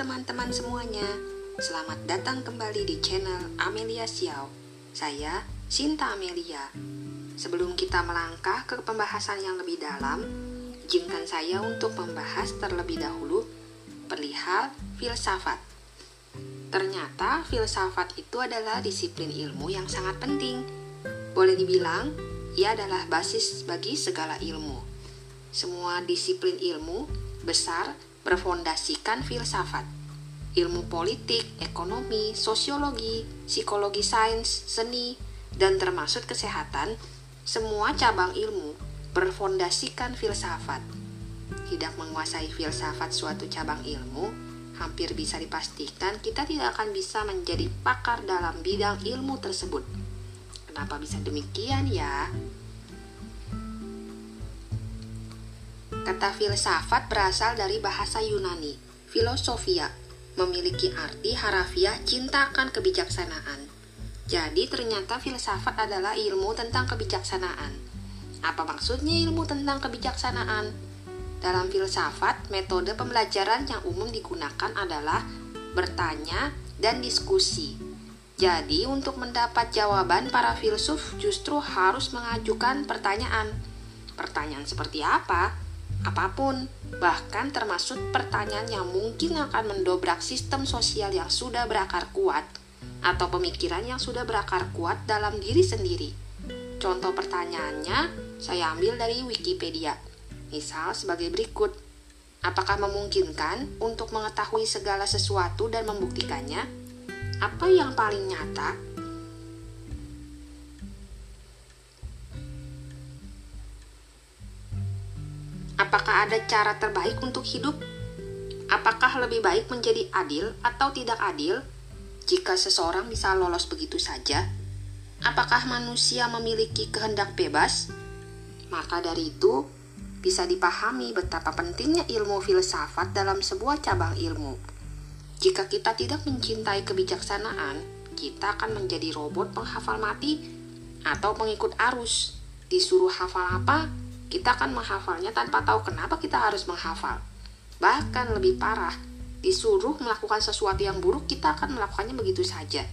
teman-teman semuanya, selamat datang kembali di channel Amelia Xiao. Saya Sinta Amelia. Sebelum kita melangkah ke pembahasan yang lebih dalam, izinkan saya untuk membahas terlebih dahulu perihal filsafat. Ternyata filsafat itu adalah disiplin ilmu yang sangat penting. Boleh dibilang, ia adalah basis bagi segala ilmu. Semua disiplin ilmu besar berfondasikan filsafat. Ilmu politik, ekonomi, sosiologi, psikologi sains, seni, dan termasuk kesehatan, semua cabang ilmu berfondasikan filsafat. Tidak menguasai filsafat suatu cabang ilmu, hampir bisa dipastikan kita tidak akan bisa menjadi pakar dalam bidang ilmu tersebut. Kenapa bisa demikian ya? Kata filsafat berasal dari bahasa Yunani, filosofia, memiliki arti harafiah cinta akan kebijaksanaan. Jadi ternyata filsafat adalah ilmu tentang kebijaksanaan. Apa maksudnya ilmu tentang kebijaksanaan? Dalam filsafat, metode pembelajaran yang umum digunakan adalah bertanya dan diskusi. Jadi, untuk mendapat jawaban, para filsuf justru harus mengajukan pertanyaan. Pertanyaan seperti apa? Apa pun, bahkan termasuk pertanyaan yang mungkin akan mendobrak sistem sosial yang sudah berakar kuat atau pemikiran yang sudah berakar kuat dalam diri sendiri. Contoh pertanyaannya saya ambil dari Wikipedia. Misal sebagai berikut. Apakah memungkinkan untuk mengetahui segala sesuatu dan membuktikannya? Apa yang paling nyata Apakah ada cara terbaik untuk hidup? Apakah lebih baik menjadi adil atau tidak adil jika seseorang bisa lolos begitu saja? Apakah manusia memiliki kehendak bebas? Maka dari itu, bisa dipahami betapa pentingnya ilmu filsafat dalam sebuah cabang ilmu. Jika kita tidak mencintai kebijaksanaan, kita akan menjadi robot penghafal mati atau pengikut arus. Disuruh hafal apa, kita akan menghafalnya tanpa tahu kenapa kita harus menghafal. Bahkan lebih parah, disuruh melakukan sesuatu yang buruk, kita akan melakukannya begitu saja.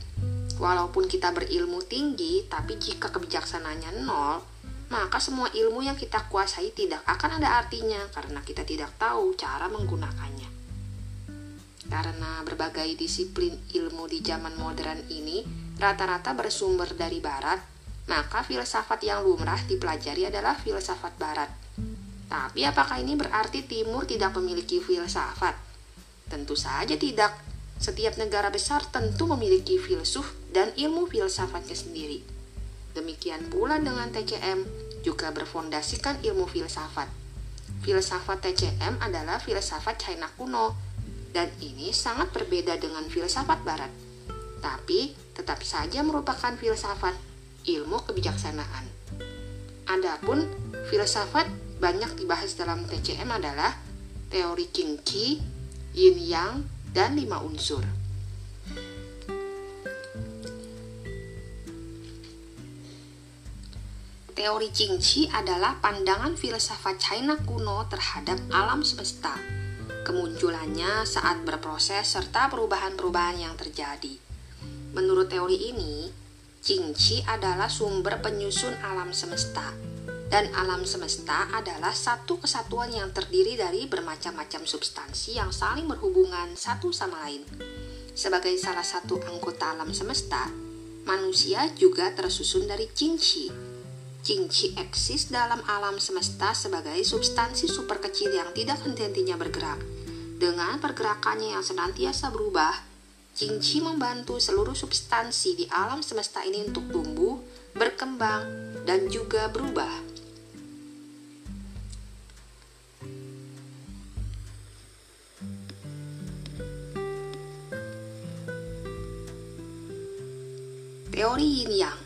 Walaupun kita berilmu tinggi, tapi jika kebijaksanaannya nol, maka semua ilmu yang kita kuasai tidak akan ada artinya karena kita tidak tahu cara menggunakannya. Karena berbagai disiplin ilmu di zaman modern ini rata-rata bersumber dari barat, maka filsafat yang lumrah dipelajari adalah filsafat barat. Tapi apakah ini berarti timur tidak memiliki filsafat? Tentu saja tidak. Setiap negara besar tentu memiliki filsuf dan ilmu filsafatnya sendiri. Demikian pula dengan TCM juga berfondasikan ilmu filsafat. Filsafat TCM adalah filsafat China kuno dan ini sangat berbeda dengan filsafat barat. Tapi tetap saja merupakan filsafat ilmu kebijaksanaan. Adapun filsafat banyak dibahas dalam TCM adalah teori Qing Qi, Yin Yang, dan lima unsur. Teori Qing Qi adalah pandangan filsafat China kuno terhadap alam semesta. Kemunculannya saat berproses serta perubahan-perubahan yang terjadi. Menurut teori ini, Qingqi adalah sumber penyusun alam semesta, dan alam semesta adalah satu kesatuan yang terdiri dari bermacam-macam substansi yang saling berhubungan satu sama lain. Sebagai salah satu anggota alam semesta, manusia juga tersusun dari Qingqi. Qingqi eksis dalam alam semesta sebagai substansi super kecil yang tidak henti-hentinya bergerak. Dengan pergerakannya yang senantiasa berubah, Cinci membantu seluruh substansi di alam semesta ini untuk tumbuh, berkembang, dan juga berubah. Teori Yin Yang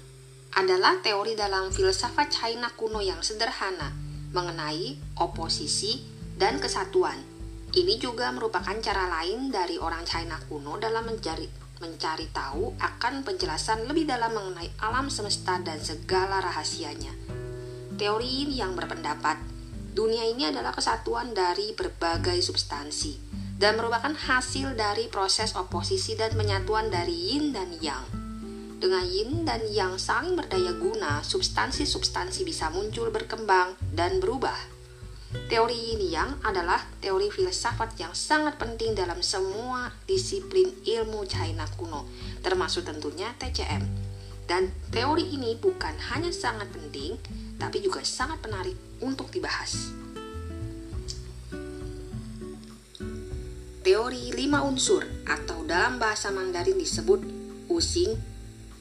adalah teori dalam filsafat China kuno yang sederhana mengenai oposisi dan kesatuan ini juga merupakan cara lain dari orang China kuno dalam mencari, mencari tahu akan penjelasan lebih dalam mengenai alam semesta dan segala rahasianya. Teori ini yang berpendapat dunia ini adalah kesatuan dari berbagai substansi dan merupakan hasil dari proses oposisi dan penyatuan dari yin dan yang. Dengan yin dan yang saling berdaya guna, substansi-substansi bisa muncul, berkembang, dan berubah. Teori yin yang adalah teori filsafat yang sangat penting dalam semua disiplin ilmu China kuno, termasuk tentunya TCM. Dan teori ini bukan hanya sangat penting, tapi juga sangat menarik untuk dibahas. Teori lima unsur atau dalam bahasa Mandarin disebut Using.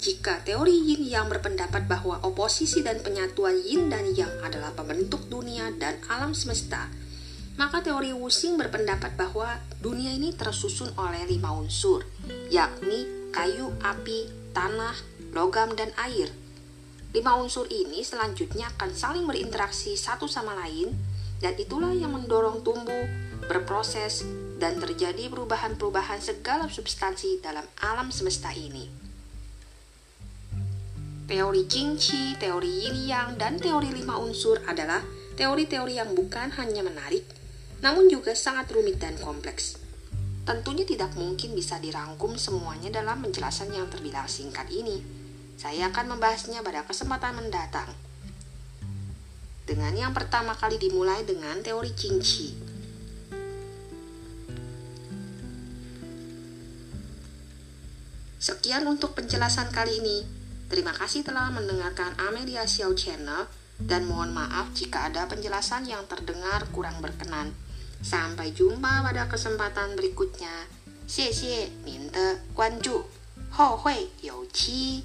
Jika teori yin yang berpendapat bahwa oposisi dan penyatuan yin dan yang adalah pembentuk dunia dan alam semesta, maka teori Wusing berpendapat bahwa dunia ini tersusun oleh lima unsur, yakni kayu, api, tanah, logam, dan air. Lima unsur ini selanjutnya akan saling berinteraksi satu sama lain, dan itulah yang mendorong tumbuh, berproses, dan terjadi perubahan-perubahan segala substansi dalam alam semesta ini. Teori Qingqi, teori Yin Yang, dan teori lima unsur adalah teori-teori yang bukan hanya menarik, namun juga sangat rumit dan kompleks. Tentunya tidak mungkin bisa dirangkum semuanya dalam penjelasan yang terbilang singkat ini. Saya akan membahasnya pada kesempatan mendatang. Dengan yang pertama kali dimulai dengan teori Qingqi. Sekian untuk penjelasan kali ini. Terima kasih telah mendengarkan Amelia Xiao Channel dan mohon maaf jika ada penjelasan yang terdengar kurang berkenan. Sampai jumpa pada kesempatan berikutnya. 谢谢您的关注，后会有期。